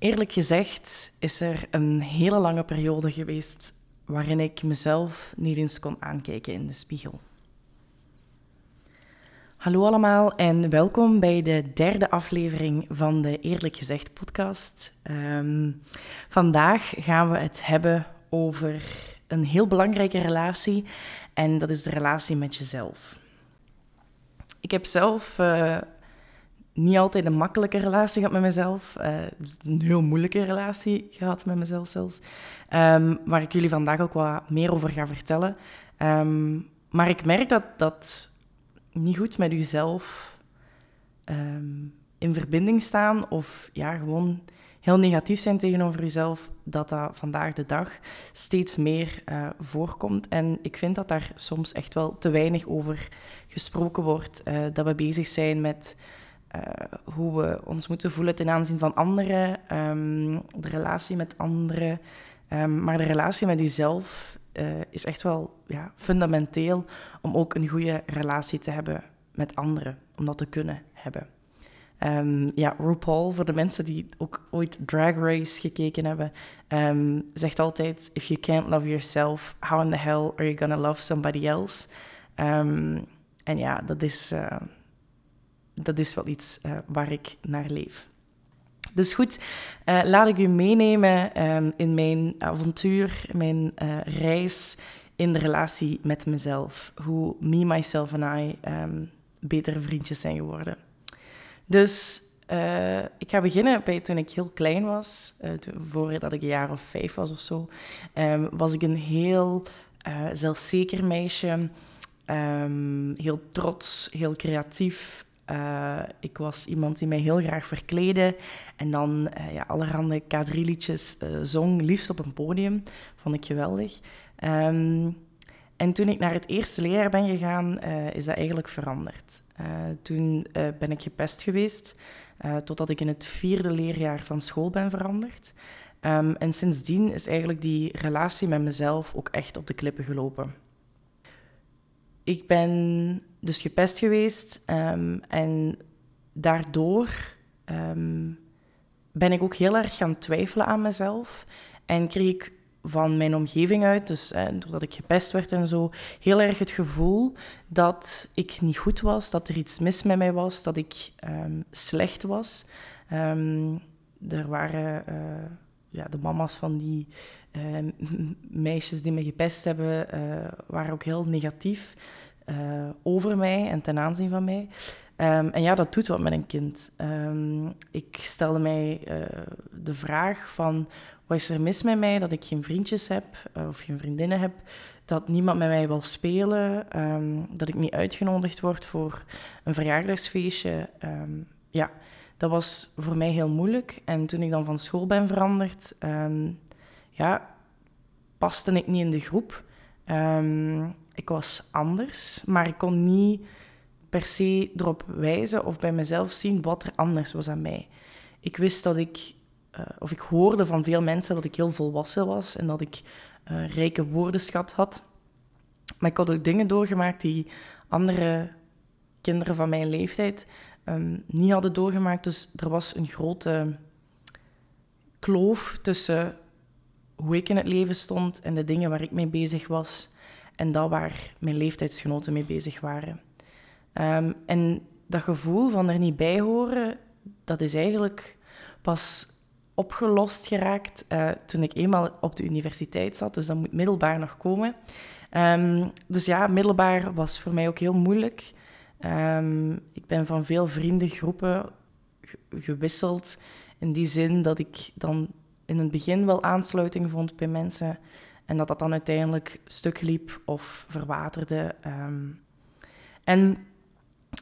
Eerlijk gezegd is er een hele lange periode geweest waarin ik mezelf niet eens kon aankijken in de spiegel. Hallo allemaal en welkom bij de derde aflevering van de Eerlijk Gezegd podcast. Ehm, vandaag gaan we het hebben over een heel belangrijke relatie en dat is de relatie met jezelf. Ik heb zelf uh, niet altijd een makkelijke relatie gehad met mezelf. Uh, een heel moeilijke relatie gehad met mezelf zelfs. Um, waar ik jullie vandaag ook wat meer over ga vertellen. Um, maar ik merk dat dat niet goed met jezelf um, in verbinding staan of ja, gewoon heel negatief zijn tegenover jezelf, dat dat vandaag de dag steeds meer uh, voorkomt. En ik vind dat daar soms echt wel te weinig over gesproken wordt. Uh, dat we bezig zijn met uh, hoe we ons moeten voelen ten aanzien van anderen, um, de relatie met anderen. Um, maar de relatie met jezelf uh, is echt wel ja, fundamenteel om ook een goede relatie te hebben met anderen, om dat te kunnen hebben. Um, ja, RuPaul, voor de mensen die ook ooit Drag Race gekeken hebben, zegt altijd: If you can't love yourself, how in the hell are you gonna love somebody else? en ja, dat is. Uh, dat is wel iets uh, waar ik naar leef. Dus goed, uh, laat ik u meenemen um, in mijn avontuur, mijn uh, reis in de relatie met mezelf. Hoe me, myself en I um, betere vriendjes zijn geworden. Dus ik ga beginnen bij toen ik heel klein was. Toen, voordat ik een jaar of vijf was of zo, um, was ik een heel zelfzeker meisje. heel trots, heel creatief, uh, ik was iemand die mij heel graag verkleedde en dan uh, ja, allerhande K3-liedjes uh, eh, zong, liefst op een podium. Vond ik geweldig. Um, en toen ik naar het eerste leerjaar ben gegaan, is dat eigenlijk veranderd. toen ben ik gepest geweest, totdat ik in het vierde leerjaar van school ben veranderd. Um, en sindsdien is eigenlijk die relatie met mezelf ook echt op de klippen gelopen. Ik ben dus gepest geweest um, en daardoor um, ben ik ook heel erg gaan twijfelen aan mezelf en kreeg ik van mijn omgeving uit, dus eh, doordat ik gepest werd en zo, heel erg het gevoel dat ik niet goed was, dat er iets mis met mij was, dat ik um, slecht was. er waren uh, ja, de mama's van die meisjes die me gepest hebben, uh, waren ook heel negatief. Uh, over mij en ten aanzien van mij. Um, en ja, dat doet wat met een kind. Um, ik stelde mij uh, de vraag van, wat is er mis met mij dat ik geen vriendjes heb uh, of geen vriendinnen heb, dat niemand met mij wil spelen, um, dat ik niet uitgenodigd word voor een verjaardagsfeestje. ja, dat was voor mij heel moeilijk. En toen ik dan van school ben veranderd, ja, paste ik niet in de groep. Ik was anders, maar ik kon niet per se erop wijzen of bij mezelf zien wat er anders was aan mij. Ik wist dat ik, uh, of ik hoorde van veel mensen dat ik heel volwassen was en dat ik uh, rijke woordenschat had. Maar ik had ook dingen doorgemaakt die andere kinderen van mijn leeftijd um, niet hadden doorgemaakt. Dus er was een grote kloof tussen hoe ik in het leven stond en de dingen waar ik mee bezig was en dat waar mijn leeftijdsgenoten mee bezig waren. Um, en dat gevoel van er niet bij horen, dat is eigenlijk pas opgelost geraakt uh, toen ik eenmaal op de universiteit zat. Dus dat moet middelbaar nog komen. Um, dus ja, middelbaar was voor mij ook heel moeilijk. Um, ik ben van veel vriendengroepen gewisseld. In die zin dat ik dan in het begin wel aansluiting vond bij mensen. En dat dat dan uiteindelijk stuk liep of verwaterde. Um, en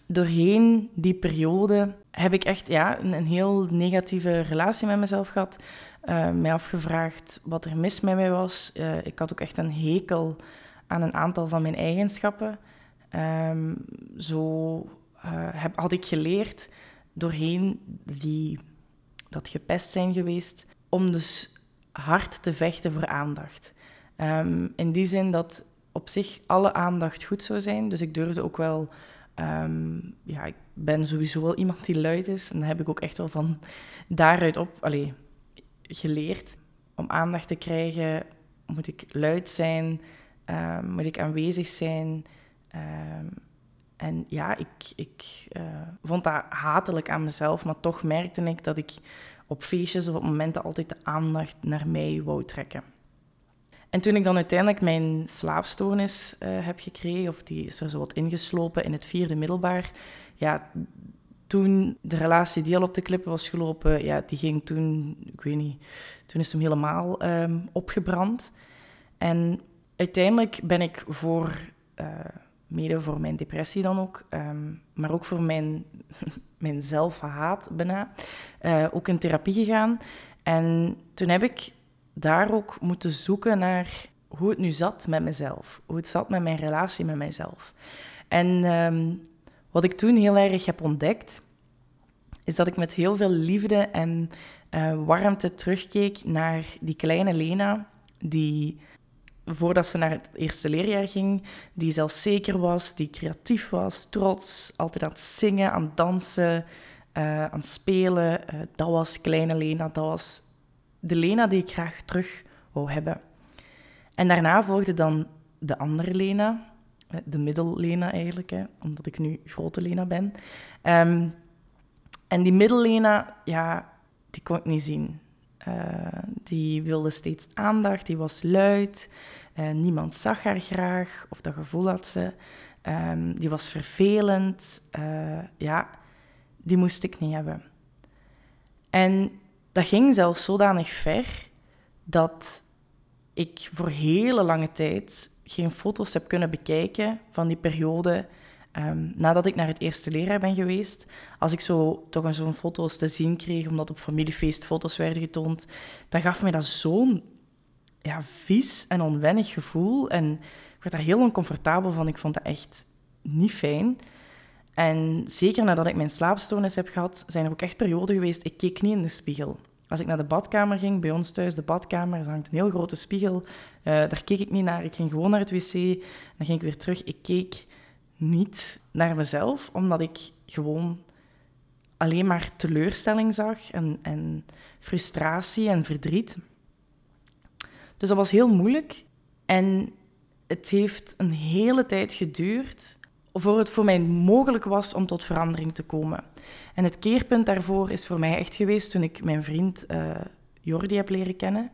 doorheen die periode heb ik echt ja, een, een heel negatieve relatie met mezelf gehad. Uh, mij afgevraagd wat er mis met mij was. Uh, ik had ook echt een hekel aan een aantal van mijn eigenschappen. Um, zo uh, heb, had ik geleerd doorheen die, dat gepest zijn geweest, om dus hard te vechten voor aandacht. Um, in die zin dat op zich alle aandacht goed zou zijn. Dus ik durfde ook wel... Um, ja, ik ben sowieso wel iemand die luid is. En dan heb ik ook echt wel van daaruit op... Allee, geleerd. Om aandacht te krijgen moet ik luid zijn, ehm, moet ik aanwezig zijn. Ehm, en ja, ik, ik uh, vond dat hatelijk aan mezelf, maar toch merkte ik dat ik op feestjes of op momenten altijd de aandacht naar mij wou trekken. En toen ik dan uiteindelijk mijn slaapstoornis uh, heb gekregen, of die is er zo wat ingeslopen in het vierde middelbaar, ja, toen de relatie die al op de klippen was gelopen, ja, die ging toen, ik weet niet, toen is hem helemaal um, opgebrand. En uiteindelijk ben ik voor, uh, mede voor mijn depressie dan ook, um, maar ook voor mijn, mijn zelfhaat bijna, uh, ook in therapie gegaan. En toen heb ik daar ook moeten zoeken naar hoe het nu zat met mezelf. Hoe het zat met mijn relatie met mijzelf. En um, wat ik toen heel erg heb ontdekt, is dat ik met heel veel liefde en uh, warmte terugkeek naar die kleine Lena, die voordat ze naar het eerste leerjaar ging, die zelfzeker was, die creatief was, trots, altijd aan het zingen, aan het dansen, uh, aan het spelen. Uh, dat was kleine Lena, dat was de Lena die ik graag terug wou hebben. En daarna volgde dan de andere Lena, de middellena eigenlijk, hè, omdat ik nu grote Lena ben. Um, en die middellena, ja, die kon ik niet zien. Uh, die wilde steeds aandacht, die was luid, uh, niemand zag haar graag, of dat gevoel had ze. Um, die was vervelend, ja, die moest ik niet hebben. En dat ging zelfs zodanig ver dat ik voor hele lange tijd geen foto's heb kunnen bekijken van die periode um, nadat ik naar het eerste leraar ben geweest. Als ik zo toch zo'n foto's te zien kreeg, omdat op familiefeest foto's werden getoond, dan gaf mij dat zo'n ja, vies en onwennig gevoel. En ik werd daar heel oncomfortabel van. Ik vond dat echt niet fijn. En zeker nadat ik mijn slaapstoornis heb gehad, zijn er ook echt perioden geweest, ik keek niet in de spiegel. Als ik naar de badkamer ging, bij ons thuis, de badkamer, er hangt een heel grote spiegel. Uh, daar keek ik niet naar. Ik ging gewoon naar het wc. Dan ging ik weer terug. Ik keek niet naar mezelf, omdat ik gewoon alleen maar teleurstelling zag en, en frustratie en verdriet. Dus dat was heel moeilijk. En het heeft een hele tijd geduurd voor het voor mij mogelijk was om tot verandering te komen. En het keerpunt daarvoor is voor mij echt geweest toen ik mijn vriend uh, Jordi heb leren kennen.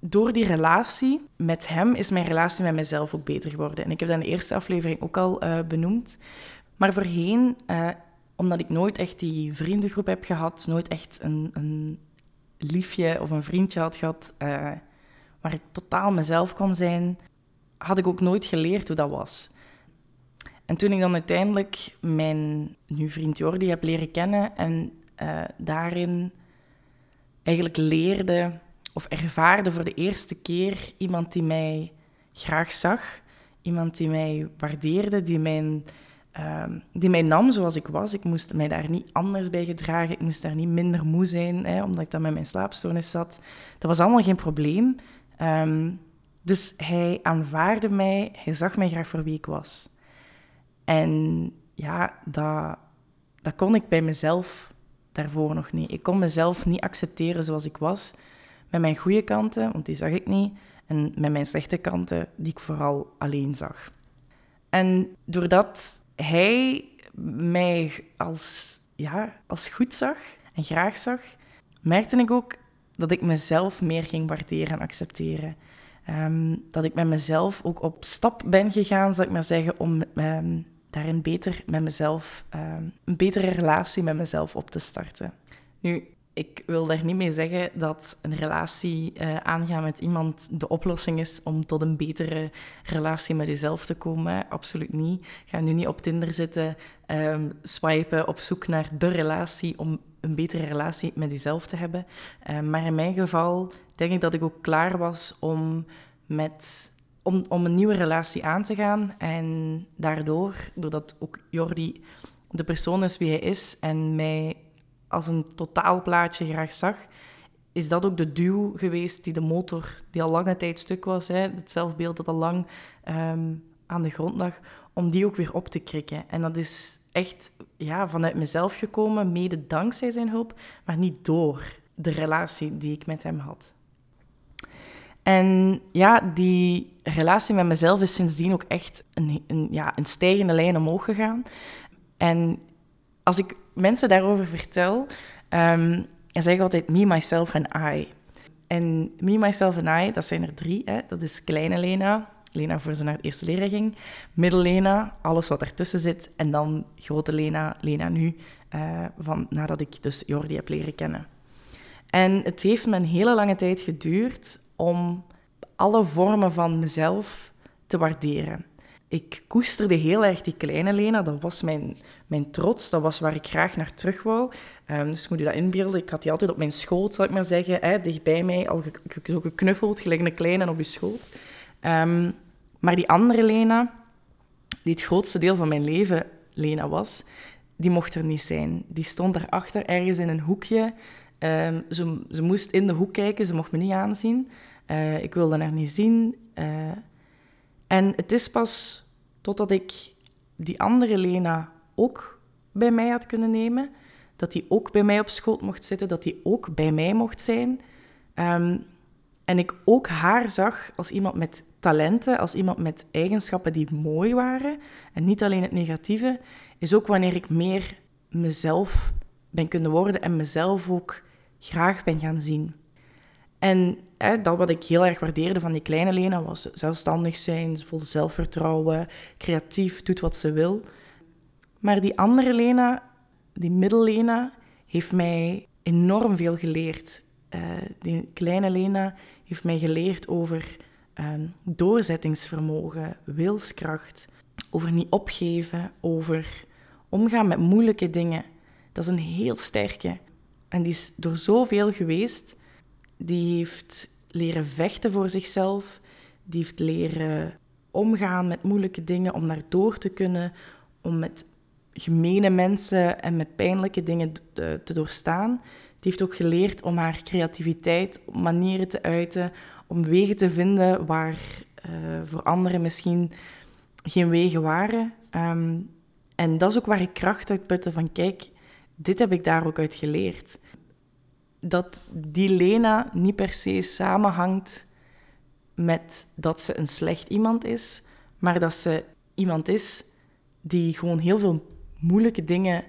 Door die relatie met hem is mijn relatie met mezelf ook beter geworden. En ik heb dat in de eerste aflevering ook al uh, benoemd. Maar voorheen, uh, omdat ik nooit echt die vriendengroep heb gehad, nooit echt een, een liefje of een vriendje had gehad, waar ik totaal mezelf kon zijn, had ik ook nooit geleerd hoe dat was. En toen ik dan uiteindelijk mijn nu vriend Jordi heb leren kennen en uh, daarin eigenlijk leerde of ervaarde voor de eerste keer iemand die mij graag zag, iemand die mij waardeerde, die, mijn, uh, die mij nam zoals ik was. Ik moest mij daar niet anders bij gedragen, ik moest daar niet minder moe zijn, hè, omdat ik dan met mijn slaapstoornis zat. Dat was allemaal geen probleem. Um, dus hij aanvaarde mij, hij zag mij graag voor wie ik was. En ja, dat, dat kon ik bij mezelf daarvoor nog niet. Ik kon mezelf niet accepteren zoals ik was. Met mijn goede kanten, want die zag ik niet. En met mijn slechte kanten, die ik vooral alleen zag. En doordat hij mij als, ja, als goed zag en graag zag, merkte ik ook dat ik mezelf meer ging waarderen en accepteren. Um, dat ik met mezelf ook op stap ben gegaan, zal ik maar zeggen, om um, daarin beter met mezelf, ehm, een betere relatie met mezelf op te starten. Nu, ik wil daar niet mee zeggen dat een relatie uh, aangaan met iemand de oplossing is om tot een betere relatie met jezelf te komen. Absoluut niet. Ga nu niet op Tinder zitten, um, swipen op zoek naar de relatie om een betere relatie met jezelf te hebben. Um, maar in mijn geval denk ik dat ik ook klaar was om met om, om een nieuwe relatie aan te gaan. En daardoor, doordat ook Jordi de persoon is wie hij is en mij als een totaalplaatje graag zag, is dat ook de duw geweest die de motor, die al lange tijd stuk was, hè, het zelfbeeld dat al lang ehm, aan de grond lag, om die ook weer op te krikken. En dat is echt ja, vanuit mezelf gekomen, mede dankzij zijn hulp, maar niet door. de relatie die ik met hem had. En ja, die relatie met mezelf is sindsdien ook echt een, een, ja, een stijgende lijn omhoog gegaan. En als ik mensen daarover vertel, um, dan zeg ik altijd me, myself en I. En me, myself en I, dat zijn er drie. Hè? Dat is kleine Lena, Lena voor ze naar het eerste leren ging. Middel Lena, alles wat ertussen zit. En dan grote Lena, Lena nu, uh, van, nadat ik dus Jordi heb leren kennen. En het heeft me een hele lange tijd geduurd om alle vormen van mezelf te waarderen. Ik koesterde heel erg die kleine Lena. Dat was mijn, mijn trots. Dat was waar ik graag naar terug wou. Um, dus moet je dat inbeelden. Ik had die altijd op mijn schoot, zal ik maar zeggen. Hè, dicht bij mij, al zo geknuffeld, gelijk een kleine op je schoot. Um, maar die andere Lena, die het grootste deel van mijn leven Lena was, die mocht er niet zijn. Die stond daarachter, ergens in een hoekje. Um, ze, ze moest in de hoek kijken, ze mocht me niet aanzien. Uh, ik wilde haar niet zien. Uh, en het is pas totdat ik die andere Lena ook bij mij had kunnen nemen, dat die ook bij mij op schoot mocht zitten, dat die ook bij mij mocht zijn. Um, en ik ook haar zag als iemand met talenten, als iemand met eigenschappen die mooi waren. En niet alleen het negatieve, is ook wanneer ik meer mezelf ben kunnen worden en mezelf ook graag ben gaan zien. En hè, dat wat ik heel erg waardeerde van die kleine Lena was zelfstandig zijn, vol zelfvertrouwen, creatief, doet wat ze wil. Maar die andere Lena, die middellena, heeft mij enorm veel geleerd. Uh, die kleine Lena heeft mij geleerd over um, doorzettingsvermogen, wilskracht, over niet opgeven, over omgaan met moeilijke dingen. Dat is een heel sterke. En die is door zoveel geweest. Die heeft leren vechten voor zichzelf. Die heeft leren omgaan met moeilijke dingen om daar door te kunnen. Om met gemene mensen en met pijnlijke dingen te doorstaan. Die heeft ook geleerd om haar creativiteit op manieren te uiten, om wegen te vinden waar uh, voor anderen misschien geen wegen waren. Um, en dat is ook waar ik kracht uit putte van kijk, dit heb ik daar ook uit geleerd. Dat die Lena niet per se samenhangt met dat ze een slecht iemand is, maar dat ze iemand is die gewoon heel veel moeilijke dingen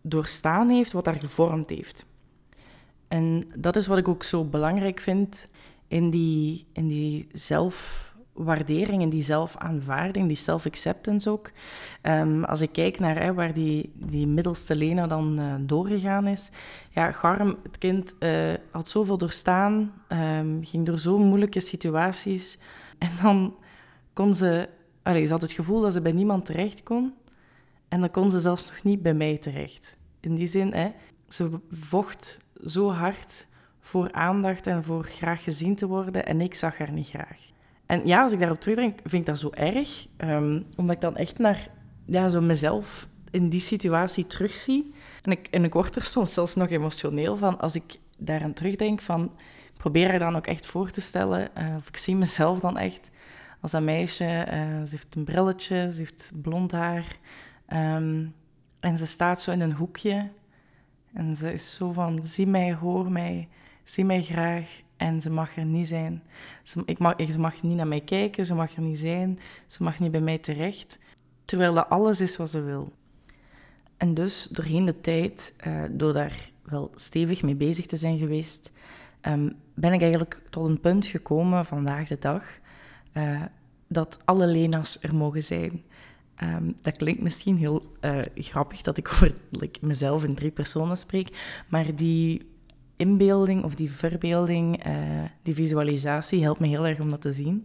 doorstaan heeft, wat haar gevormd heeft. En dat is wat ik ook zo belangrijk vind in die, in die zelfwaardering, in die zelfaanvaarding, die self-acceptance ook. Um, als ik kijk naar hè, waar die, die middelste Lena dan uh, doorgegaan is. Ja, Garm, het kind, uh, had zoveel doorstaan, um, ging door zo moeilijke situaties. En dan kon ze... Allez, ze had het gevoel dat ze bij niemand terecht kon. En dan kon ze zelfs nog niet bij mij terecht. In die zin, hè, ze vocht zo hard voor aandacht en voor graag gezien te worden en ik zag haar niet graag. En ja, als ik daarop terugdenk, vind ik dat zo erg, um, omdat ik dan echt naar ja, zo mezelf in die situatie terugzie. En ik, en ik word er soms zelfs nog emotioneel van als ik daaraan terugdenk van... Ik probeer haar dan ook echt voor te stellen, uh, of ik zie mezelf dan echt als dat meisje. Uh, ze heeft een brilletje, ze heeft blond haar. Um, en ze staat zo in een hoekje en ze is zo van, zie mij, hoor mij, zie mij graag. En ze mag er niet zijn. Ze, ik mag, ze mag niet naar mij kijken, ze mag er niet zijn. Ze mag niet bij mij terecht. Terwijl dat alles is wat ze wil. En dus doorheen de tijd, uh, door daar wel stevig mee bezig te zijn geweest, um, ben ik eigenlijk tot een punt gekomen vandaag de dag uh, dat alle Lena's er mogen zijn. Um, dat klinkt misschien heel uh, grappig dat ik over mezelf in drie personen spreek, maar die inbeelding of die verbeelding, uh, die visualisatie helpt me heel erg om dat te zien.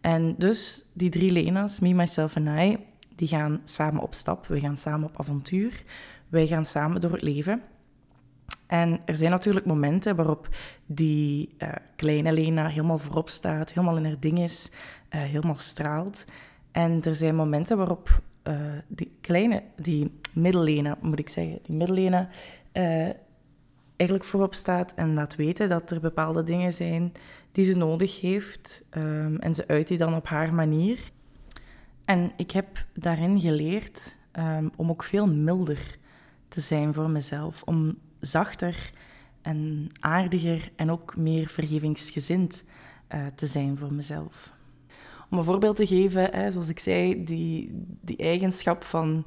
En dus die drie Lena's, me, myself en I, die gaan samen op stap. We gaan samen op avontuur. Wij gaan samen door het leven. En er zijn natuurlijk momenten waarop die uh, kleine Lena helemaal voorop staat, helemaal in haar ding is, uh, helemaal straalt. En er zijn momenten waarop die kleine, die middellena, moet ik zeggen, die middellena eigenlijk voorop staat en laat weten dat er bepaalde dingen zijn die ze nodig heeft. Um, en ze uit die dan op haar manier. En ik heb daarin geleerd um, om ook veel milder te zijn voor mezelf. Om zachter en aardiger en ook meer vergevingsgezind uh, te zijn voor mezelf. Om een voorbeeld te geven, hè, zoals ik zei, die, die eigenschap van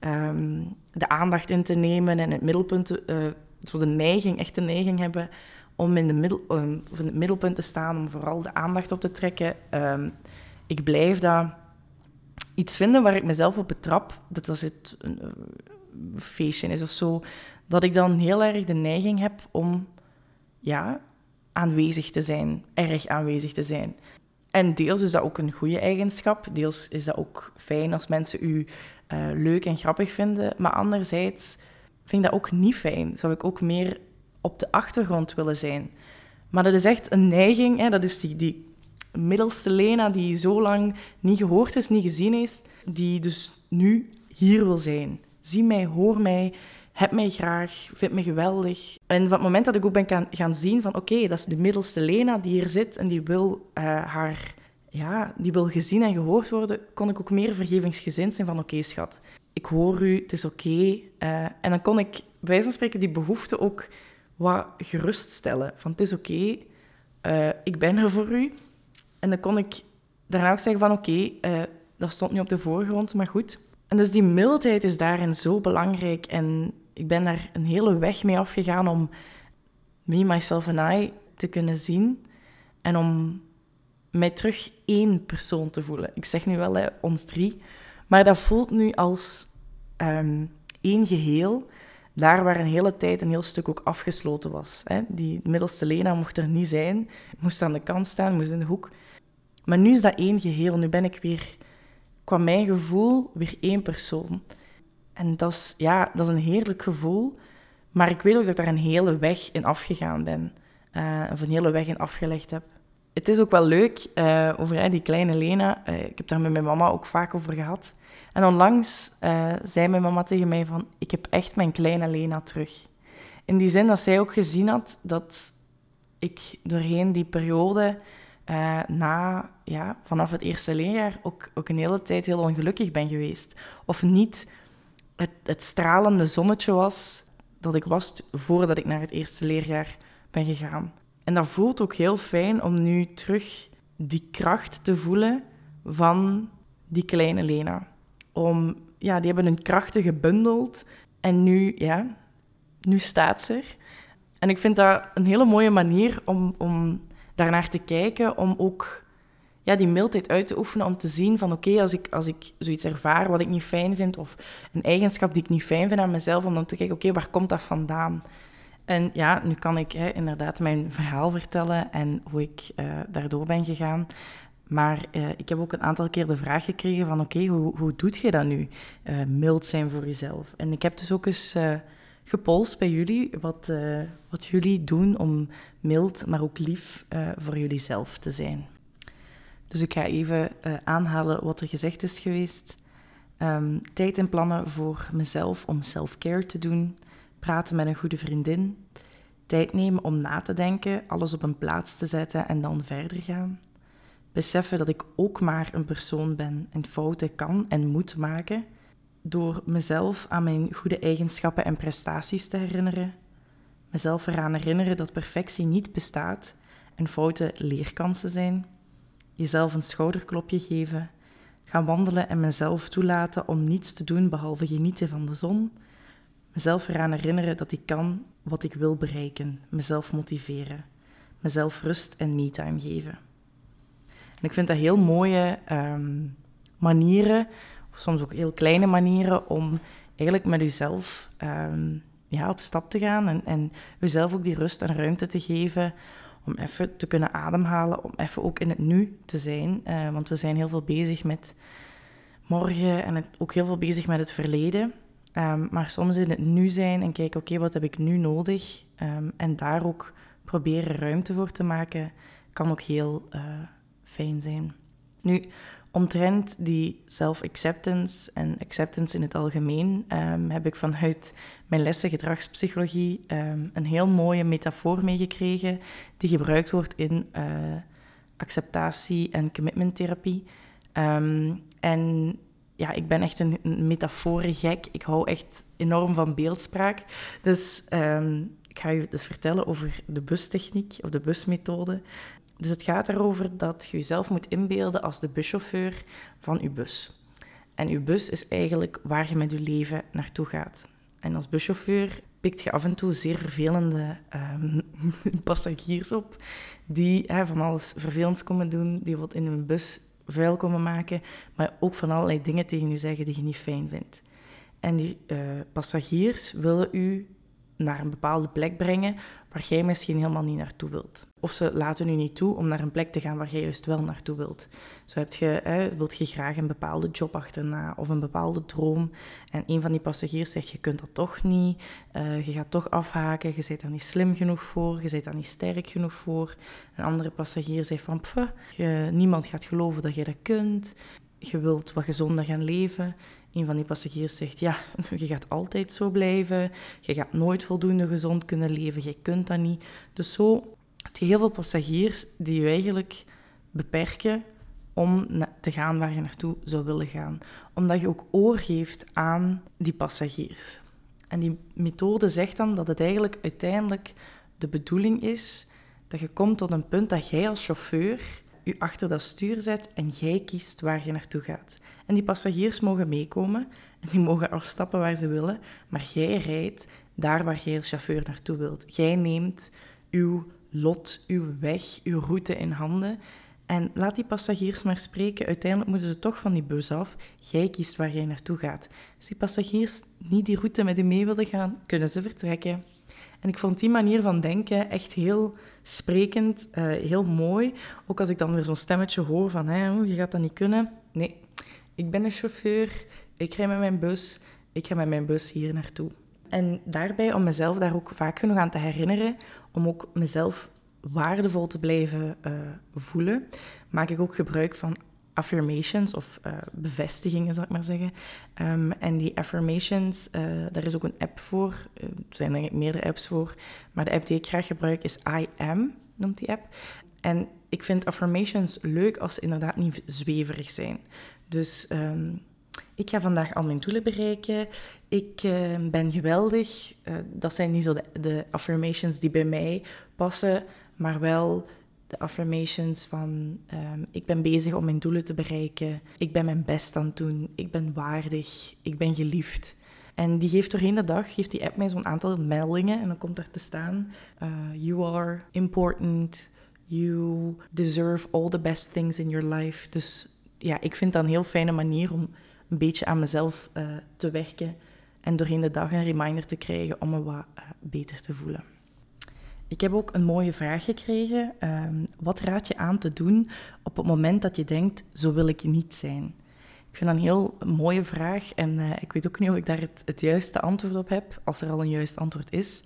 um, de aandacht in te nemen en het middelpunt, uh, zo de neiging, echt de neiging hebben om in, de middel, in het middelpunt te staan, om vooral de aandacht op te trekken. Um, ik blijf dat iets vinden waar ik mezelf op betrap, dat als het een, een feestje is of zo, dat ik dan heel erg de neiging heb om ja, aanwezig te zijn, erg aanwezig te zijn. En deels is dat ook een goede eigenschap, deels is dat ook fijn als mensen u uh, leuk en grappig vinden, maar anderzijds vind dat ook niet fijn. Zou ik ook meer op de achtergrond willen zijn. Maar dat is echt een neiging, hè? dat is die, die middelste Lena die zo lang niet gehoord is, niet gezien is, die dus nu hier wil zijn. Zie mij, hoor mij, heb mij graag, vind me geweldig. En van het moment dat ik ook ben gaan zien van oké, dat is de middelste Lena die hier zit en die wil uh, haar, ja, die wil gezien en gehoord worden, kon ik ook meer vergevingsgezind zijn van oké schat, ik hoor u, het is oké. Uh, en dan kon ik bij wijze van spreken die behoefte ook wat geruststellen. Van het is oké, uh, ik ben er voor u. En dan kon ik daarna ook zeggen van oké, uh, dat stond nu op de voorgrond, maar goed. En dus die mildheid is daarin zo belangrijk. En ik ben daar een hele weg mee afgegaan om me, myself en I te kunnen zien. En om mij terug één persoon te voelen. Ik zeg nu wel hè, ons drie. Maar dat voelt nu als um, één geheel. Daar waar een hele tijd een heel stuk ook afgesloten was. Hè. Die middelste Lena mocht er niet zijn. Moest aan de kant staan, moest in de hoek. Maar nu is dat één geheel. Nu ben ik weer, qua mijn gevoel, weer één persoon. En dat is, ja, dat is een heerlijk gevoel. Maar ik weet ook dat ik daar een hele weg in afgegaan ben. Uh, of een hele weg in afgelegd heb. Het is ook wel leuk uh, over die kleine Lena. Uh, ik heb daar met mijn mama ook vaak over gehad. En onlangs zei mijn mama tegen mij van... Ik heb echt mijn kleine Lena terug. In die zin dat zij ook gezien had dat ik doorheen die periode... na, ja, vanaf het eerste leerjaar ook, ook een hele tijd heel ongelukkig ben geweest. Of niet het, het stralende zonnetje was dat ik was voordat ik naar het eerste leerjaar ben gegaan. En dat voelt ook heel fijn om nu terug die kracht te voelen van die kleine Lena. Om, ja, die hebben hun krachten gebundeld en nu, ja, nu staat ze er. En ik vind dat een hele mooie manier om, om daarnaar te kijken, om ook ja, die mildheid uit te oefenen om te zien van oké, als, ik, als ik zoiets ervaar wat ik niet fijn vind of een eigenschap die ik niet fijn vind aan mezelf, om dan te kijken, oké, waar komt dat vandaan? En ja, nu kan ik hè, inderdaad mijn verhaal vertellen en hoe ik uh, daardoor ben gegaan. Maar uh, ik heb ook een aantal keer de vraag gekregen van oké, hoe, hoe doet je dat nu? Uh, mild zijn voor jezelf. En ik heb dus ook eens gepolst bij jullie wat, wat jullie doen om mild, maar ook lief voor jullie zelf te zijn. Dus ik ga even aanhalen wat er gezegd is geweest. Um, tijd en plannen voor mezelf om self-care te doen. Praten met een goede vriendin. Tijd nemen om na te denken, alles op een plaats te zetten en dan verder gaan. Beseffen dat ik ook maar een persoon ben en fouten kan en moet maken. Door mezelf aan mijn goede eigenschappen en prestaties te herinneren. Mezelf eraan herinneren dat perfectie niet bestaat en fouten leerkansen zijn jezelf een schouderklopje geven, gaan wandelen en mezelf toelaten om niets te doen behalve genieten van de zon, mezelf eraan herinneren dat ik kan wat ik wil bereiken, mezelf motiveren, mezelf rust en me-time geven. En ik vind dat heel mooie um, manieren, of soms ook heel kleine manieren, om eigenlijk met jezelf um, ja, op stap te gaan en, en jezelf ook die rust en ruimte te geven om even te kunnen ademhalen, om even ook in het nu te zijn. Uh, want we zijn heel veel bezig met morgen en ook heel veel bezig met het verleden. Um, maar soms in het nu zijn en kijken, oké, wat heb ik nu nodig? Um, en daar ook proberen ruimte voor te maken, kan ook heel uh, fijn zijn. Nu, omtrent die self-acceptance en acceptance in het algemeen um, heb ik vanuit mijn lessen gedragspsychologie een heel mooie metafoor meegekregen die gebruikt wordt in uh, acceptatie- en commitmenttherapie. En ja, ik ben echt een, een gek. Ik hou echt enorm van beeldspraak. Dus Ik ga je dus vertellen over de bustechniek of de busmethode. Dus het gaat erover dat je jezelf moet inbeelden als de buschauffeur van je bus. En uw bus is eigenlijk waar je met je leven naartoe gaat. En als buschauffeur pikt je af en toe zeer vervelende um, passagiers op, die hè, van alles vervelends komen doen, die wat in hun bus vuil komen maken, maar ook van allerlei dingen tegen u zeggen die je niet fijn vindt. En die uh, passagiers willen u naar een bepaalde plek brengen waar jij misschien helemaal niet naartoe wilt. Of ze laten u niet toe om naar een plek te gaan waar jij juist wel naartoe wilt. Zo heb je, wilt je graag een bepaalde job achterna of een bepaalde droom. En een van die passagiers zegt, je kunt dat toch niet, uh, je gaat toch afhaken, je bent daar niet slim genoeg voor, je bent daar niet sterk genoeg voor. Een andere passagier zegt van, pff, niemand gaat geloven dat je dat kunt. Je wilt wat gezonder gaan leven. Een van die passagiers zegt, ja, je gaat altijd zo blijven, je gaat nooit voldoende gezond kunnen leven, je kunt dat niet. Dus zo heb je heel veel passagiers die je eigenlijk beperken om te gaan waar je naartoe zou willen gaan. Omdat je ook oor geeft aan die passagiers. En die methode zegt dan dat het eigenlijk uiteindelijk de bedoeling is dat je komt tot een punt dat jij als chauffeur je achter dat stuur zet en jij kiest waar je naartoe gaat. En die passagiers mogen meekomen en die mogen afstappen waar ze willen, maar jij rijdt daar waar jij als chauffeur naartoe wilt. Jij neemt uw lot, uw weg, uw route in handen en laat die passagiers maar spreken. Uiteindelijk moeten ze toch van die bus af. Jij kiest waar jij naartoe gaat. Als die passagiers niet die route met u mee willen gaan, kunnen ze vertrekken. En ik vond die manier van denken echt heel sprekend, uh, heel mooi. Ook als ik dan weer zo'n stemmetje hoor van, hé, je gaat dat niet kunnen. Nee, ik ben een chauffeur, ik rij met mijn bus, ik ga met mijn bus hier naartoe. En daarbij, om mezelf daar ook vaak genoeg aan te herinneren, om ook mezelf waardevol te blijven uh, voelen, maak ik ook gebruik van affirmations of uh, bevestigingen, zal ik maar zeggen. Um, en die affirmations, uh, daar is ook een app voor. er zijn ik meerdere apps voor. Maar de app die ik graag gebruik is I Am, noemt die app. En ik vind affirmations leuk als ze inderdaad niet zweverig zijn. Dus um, ik ga vandaag al mijn doelen bereiken. Ik uh, ben geweldig. dat zijn niet zo de, de affirmations die bij mij passen, maar wel de affirmations van um, ik ben bezig om mijn doelen te bereiken, ik ben mijn best aan het doen, ik ben waardig, ik ben geliefd. En die geeft doorheen de dag, geeft die app mij zo'n aantal meldingen en dan komt er te staan, uh, you are important, you deserve all the best things in your life. Dus ja, ik vind dat een heel fijne manier om een beetje aan mezelf uh, te werken en doorheen de dag een reminder te krijgen om me wat uh, beter te voelen. Ik heb ook een mooie vraag gekregen. Um, wat raad je aan te doen op het moment dat je denkt, zo wil ik niet zijn? Ik vind dat een heel mooie vraag en uh, ik weet ook niet of ik daar het, juiste antwoord op heb, als er al een juist antwoord is.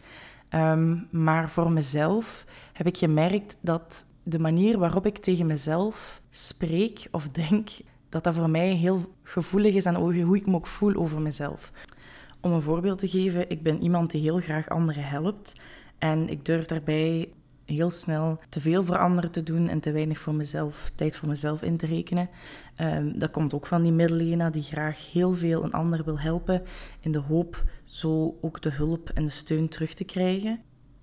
Um, maar voor mezelf heb ik gemerkt dat de manier waarop ik tegen mezelf spreek of denk, dat dat voor mij heel gevoelig is aan hoe ik me ook voel over mezelf. Om een voorbeeld te geven, ik ben iemand die heel graag anderen helpt. En ik durf daarbij heel snel te veel voor anderen te doen en te weinig voor mezelf, tijd voor mezelf in te rekenen. Um, dat komt ook van die middelena die graag heel veel een ander wil helpen in de hoop zo ook de hulp en de steun terug te krijgen.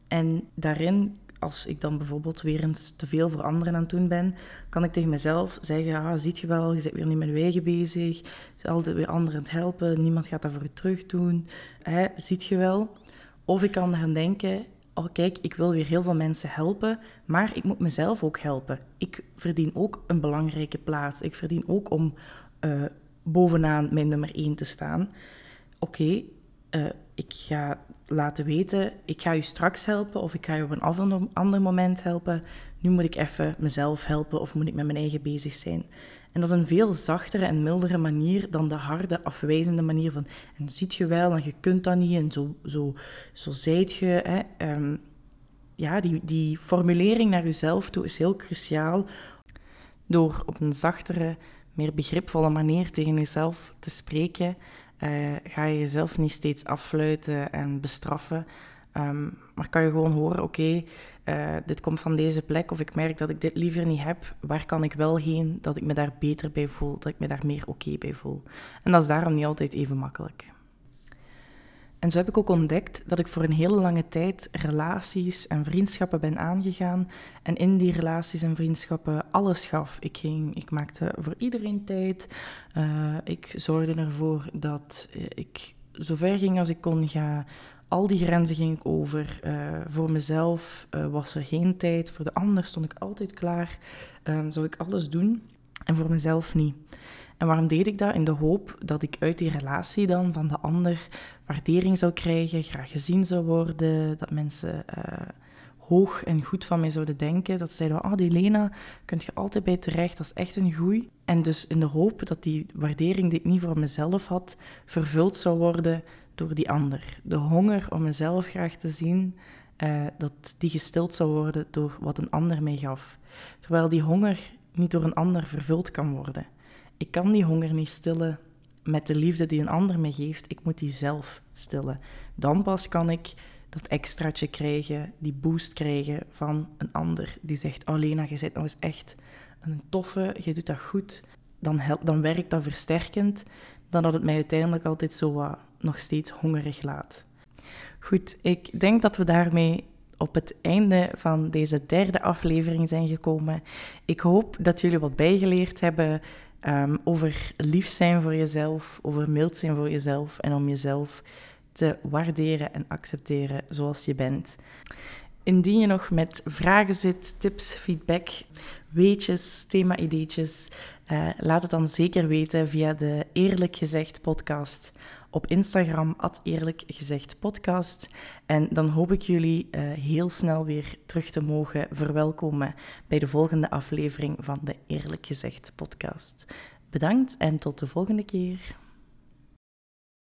En daarin, als ik dan bijvoorbeeld weer eens te veel voor anderen aan het doen ben, kan ik tegen mezelf zeggen, ah, ziet je wel, je bent weer niet met je eigen bezig, je bent altijd weer anderen aan het helpen, niemand gaat dat voor je terug doen, hè, ziet je wel. Of ik kan gaan denken, oh kijk, ik wil weer heel veel mensen helpen, maar ik moet mezelf ook helpen. Ik verdien ook een belangrijke plaats. Ik verdien ook om uh, bovenaan mijn nummer 1 te staan. Oké, uh, ik ga laten weten, ik ga u straks helpen of ik ga u op een ander moment helpen. Nu moet ik even mezelf helpen of moet ik met mijn eigen bezig zijn. En dat is een veel zachtere en mildere manier dan de harde, afwijzende manier van en ziet je wel en je kunt dat niet en zo, zo, zo zijt je. Hè. Um, ja, die, die formulering naar jezelf toe is heel cruciaal. Door op een zachtere, meer begripvolle manier tegen jezelf te spreken, uh, ga je jezelf niet steeds affluiten en bestraffen. Um, maar kan je gewoon horen, oké, uh, dit komt van deze plek of ik merk dat ik dit liever niet heb. Waar kan ik wel heen dat ik me daar beter bij voel, dat ik me daar meer oké bij voel. En dat is daarom niet altijd even makkelijk. En zo heb ik ook ontdekt dat ik voor een hele lange tijd relaties en vriendschappen ben aangegaan. En in die relaties en vriendschappen alles gaf. Ik, ging, ik maakte voor iedereen tijd. Uh, ik zorgde ervoor dat ik zo ver ging als ik kon gaan. Al die grenzen ging ik over. Uh, voor mezelf uh, was er geen tijd. Voor de ander stond ik altijd klaar. Um, zou ik alles doen. En voor mezelf niet. En waarom deed ik dat? In de hoop dat ik uit die relatie dan van de ander waardering zou krijgen, graag gezien zou worden, dat mensen uh, hoog en goed van mij zouden denken. Dat zeiden, oh die Lena, kunt je altijd bij terecht, dat is echt een goeie. En dus in de hoop dat die waardering die ik niet voor mezelf had, vervuld zou worden door die ander. De honger om mezelf graag te zien, uh, dat die gestild zou worden door wat een ander mij gaf. Terwijl die honger niet door een ander vervuld kan worden. Ik kan die honger niet stillen met de liefde die een ander me geeft. Ik moet die zelf stillen. Dan pas kan ik dat extraatje krijgen, die boost krijgen van een ander die zegt: Oh je bent nou eens echt een toffe, je doet dat goed. Dan, helpt, dan werkt dat versterkend dan dat het mij uiteindelijk altijd zo wat nog steeds hongerig laat. Goed, ik denk dat we daarmee op het einde van deze derde aflevering zijn gekomen. Ik hoop dat jullie wat bijgeleerd hebben um, over lief zijn voor jezelf, over mild zijn voor jezelf en om jezelf te waarderen en accepteren zoals je bent. Indien je nog met vragen zit, tips, feedback, weetjes, thema-ideetjes, uh, laat het dan zeker weten via de Eerlijk Gezegd podcast op Instagram, Eerlijk Gezegd podcast. En dan hoop ik jullie uh, heel snel weer terug te mogen verwelkomen bij de volgende aflevering van de Eerlijk Gezegd podcast. Bedankt en tot de volgende keer.